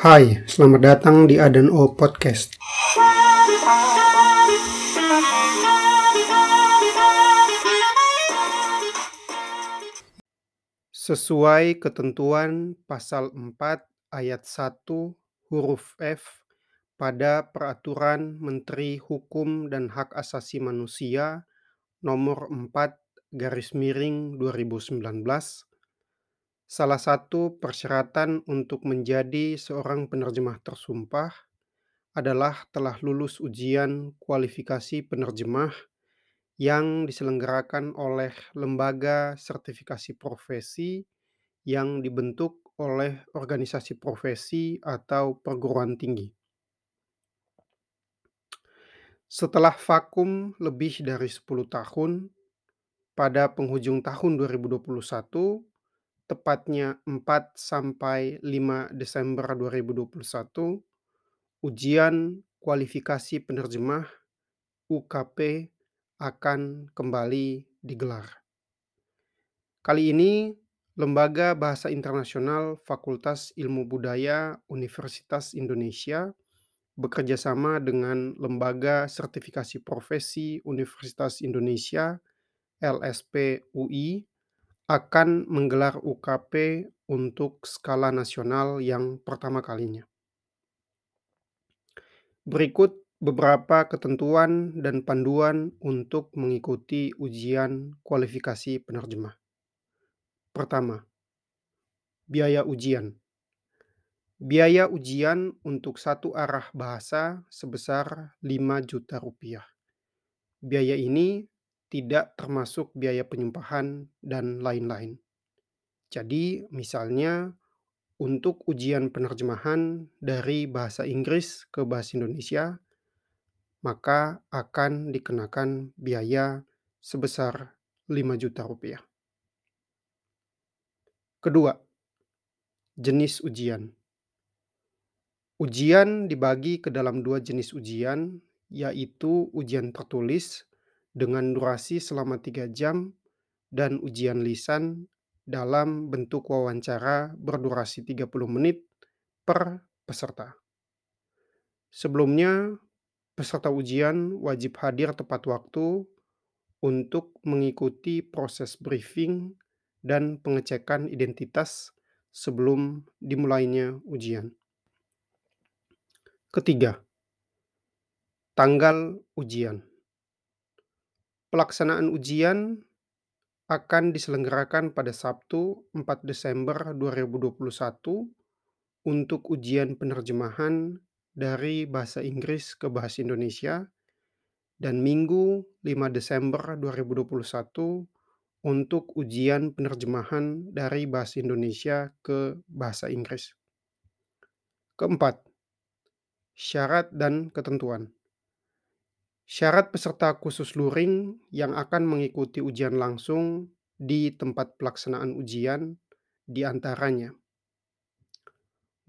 Hai, selamat datang di Adan O Podcast. Sesuai ketentuan pasal 4 ayat 1 huruf F pada Peraturan Menteri Hukum dan Hak Asasi Manusia nomor 4 garis miring 2019 Salah satu persyaratan untuk menjadi seorang penerjemah tersumpah adalah telah lulus ujian kualifikasi penerjemah yang diselenggarakan oleh lembaga sertifikasi profesi yang dibentuk oleh organisasi profesi atau perguruan tinggi. Setelah vakum lebih dari 10 tahun, pada penghujung tahun 2021, tepatnya 4 sampai 5 Desember 2021, ujian kualifikasi penerjemah UKP akan kembali digelar. Kali ini, Lembaga Bahasa Internasional Fakultas Ilmu Budaya Universitas Indonesia bekerjasama dengan Lembaga Sertifikasi Profesi Universitas Indonesia LSP UI akan menggelar UKP untuk skala nasional yang pertama kalinya. Berikut beberapa ketentuan dan panduan untuk mengikuti ujian kualifikasi penerjemah. Pertama, biaya ujian. Biaya ujian untuk satu arah bahasa sebesar 5 juta rupiah. Biaya ini tidak termasuk biaya penyumpahan dan lain-lain. Jadi, misalnya untuk ujian penerjemahan dari bahasa Inggris ke bahasa Indonesia, maka akan dikenakan biaya sebesar 5 juta rupiah. Kedua, jenis ujian. Ujian dibagi ke dalam dua jenis ujian, yaitu ujian tertulis dengan durasi selama 3 jam dan ujian lisan dalam bentuk wawancara berdurasi 30 menit per peserta. Sebelumnya, peserta ujian wajib hadir tepat waktu untuk mengikuti proses briefing dan pengecekan identitas sebelum dimulainya ujian. Ketiga, tanggal ujian. Pelaksanaan ujian akan diselenggarakan pada Sabtu 4 Desember 2021 untuk ujian penerjemahan dari bahasa Inggris ke bahasa Indonesia dan Minggu 5 Desember 2021 untuk ujian penerjemahan dari bahasa Indonesia ke bahasa Inggris. Keempat, syarat dan ketentuan. Syarat peserta khusus luring yang akan mengikuti ujian langsung di tempat pelaksanaan ujian di antaranya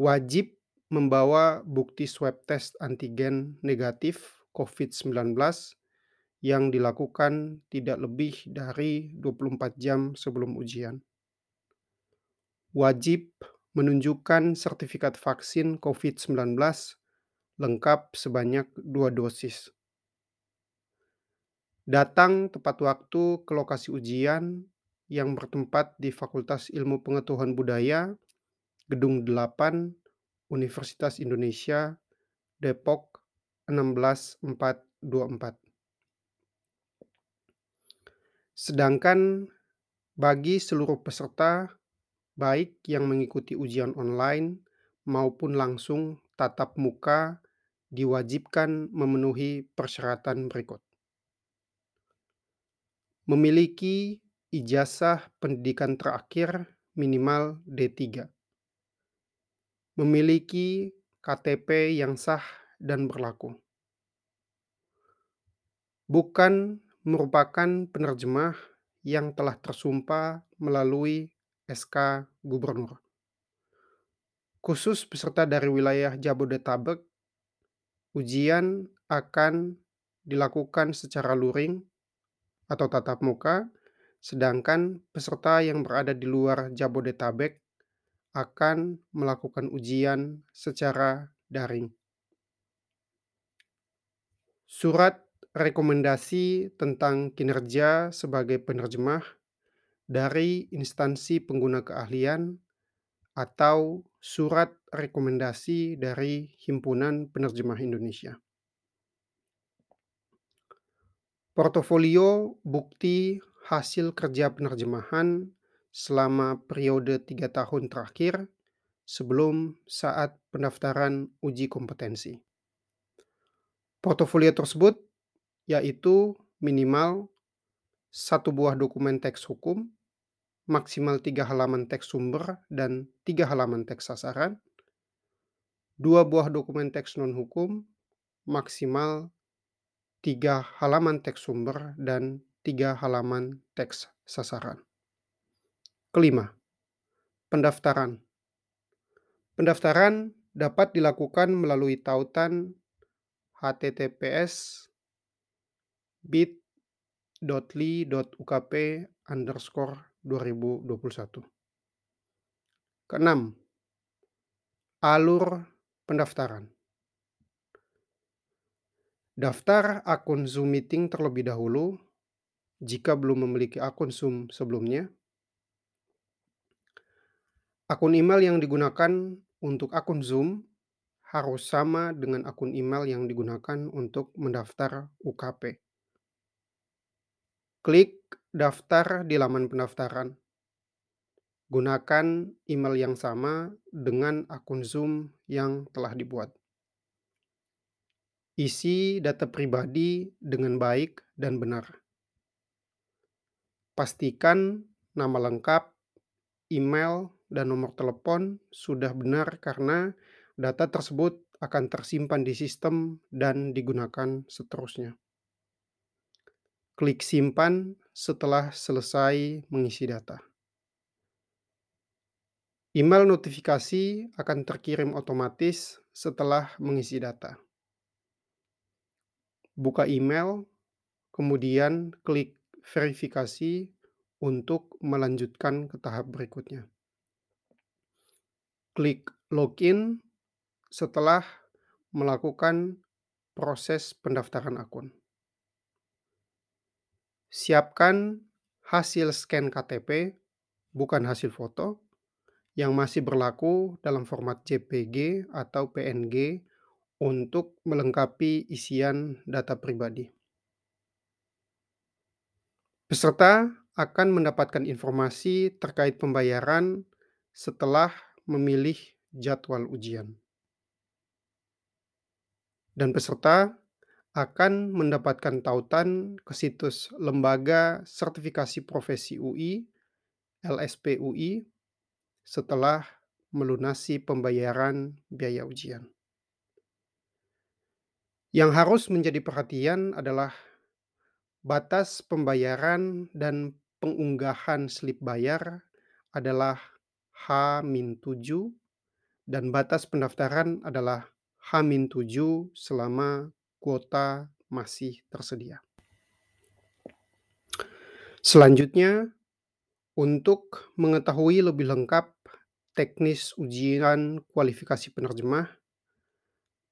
wajib membawa bukti swab test antigen negatif COVID-19 yang dilakukan tidak lebih dari 24 jam sebelum ujian. Wajib menunjukkan sertifikat vaksin COVID-19 lengkap sebanyak dua dosis. Datang tepat waktu ke lokasi ujian yang bertempat di Fakultas Ilmu Pengetahuan Budaya, Gedung 8, Universitas Indonesia, Depok 16424. Sedangkan bagi seluruh peserta, baik yang mengikuti ujian online maupun langsung tatap muka, diwajibkan memenuhi persyaratan berikut. Memiliki ijazah pendidikan terakhir minimal D3 memiliki KTP yang sah dan berlaku. Bukan merupakan penerjemah yang telah tersumpah melalui SK Gubernur. Khusus peserta dari wilayah Jabodetabek, ujian akan dilakukan secara luring atau tatap muka, sedangkan peserta yang berada di luar Jabodetabek akan melakukan ujian secara daring. Surat rekomendasi tentang kinerja sebagai penerjemah dari instansi pengguna keahlian atau surat rekomendasi dari Himpunan Penerjemah Indonesia. Portofolio bukti hasil kerja penerjemahan selama periode tiga tahun terakhir sebelum saat pendaftaran uji kompetensi. Portofolio tersebut yaitu minimal satu buah dokumen teks hukum, maksimal tiga halaman teks sumber dan tiga halaman teks sasaran, dua buah dokumen teks non-hukum, maksimal tiga halaman teks sumber dan tiga halaman teks sasaran. Kelima, pendaftaran. Pendaftaran dapat dilakukan melalui tautan https bit.ly.ukp underscore 2021. Keenam, alur pendaftaran. Daftar akun Zoom Meeting terlebih dahulu jika belum memiliki akun Zoom sebelumnya. Akun email yang digunakan untuk akun Zoom harus sama dengan akun email yang digunakan untuk mendaftar UKP. Klik daftar di laman pendaftaran. Gunakan email yang sama dengan akun Zoom yang telah dibuat. Isi data pribadi dengan baik dan benar. Pastikan nama lengkap, email, dan nomor telepon sudah benar karena data tersebut akan tersimpan di sistem dan digunakan seterusnya. Klik simpan setelah selesai mengisi data. Email notifikasi akan terkirim otomatis setelah mengisi data buka email, kemudian klik verifikasi untuk melanjutkan ke tahap berikutnya. Klik login setelah melakukan proses pendaftaran akun. Siapkan hasil scan KTP, bukan hasil foto, yang masih berlaku dalam format JPG atau PNG untuk melengkapi isian data pribadi. Peserta akan mendapatkan informasi terkait pembayaran setelah memilih jadwal ujian. Dan peserta akan mendapatkan tautan ke situs Lembaga Sertifikasi Profesi UI, LSP UI, setelah melunasi pembayaran biaya ujian. Yang harus menjadi perhatian adalah batas pembayaran dan pengunggahan slip bayar adalah H-7 dan batas pendaftaran adalah H-7 selama kuota masih tersedia. Selanjutnya, untuk mengetahui lebih lengkap teknis ujian kualifikasi penerjemah,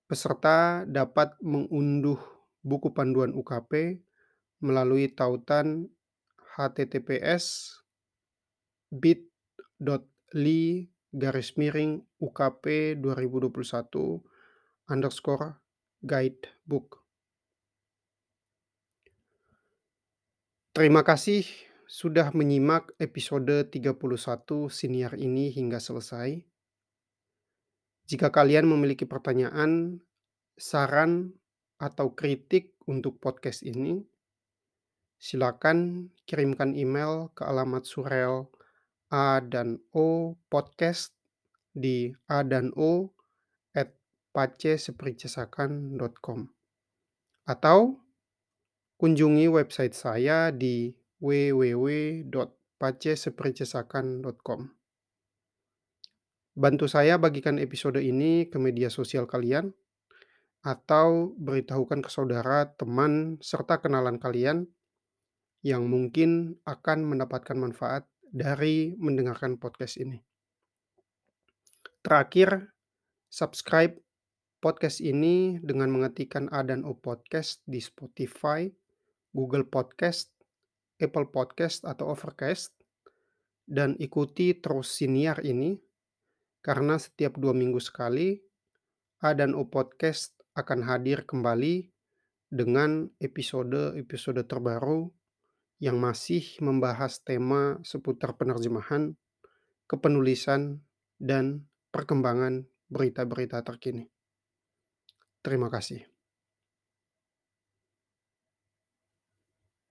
Peserta dapat mengunduh buku panduan UKP melalui tautan https bit.ly garis miring UKP 2021 underscore guidebook. Terima kasih sudah menyimak episode 31 siniar ini hingga selesai. Jika kalian memiliki pertanyaan, saran, atau kritik untuk podcast ini, silakan kirimkan email ke alamat surel a dan o podcast di a dan o at pacesepricesakan.com atau kunjungi website saya di www.pacesepricesakan.com. Bantu saya bagikan episode ini ke media sosial kalian, atau beritahukan ke saudara, teman, serta kenalan kalian yang mungkin akan mendapatkan manfaat dari mendengarkan podcast ini. Terakhir, subscribe podcast ini dengan mengetikkan A dan O Podcast di Spotify, Google Podcast, Apple Podcast, atau Overcast, dan ikuti terus siniar ini, karena setiap dua minggu sekali, A dan O Podcast akan hadir kembali dengan episode-episode terbaru yang masih membahas tema seputar penerjemahan, kepenulisan, dan perkembangan berita-berita terkini. Terima kasih.